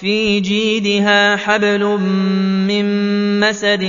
في جيدها حبل من مسد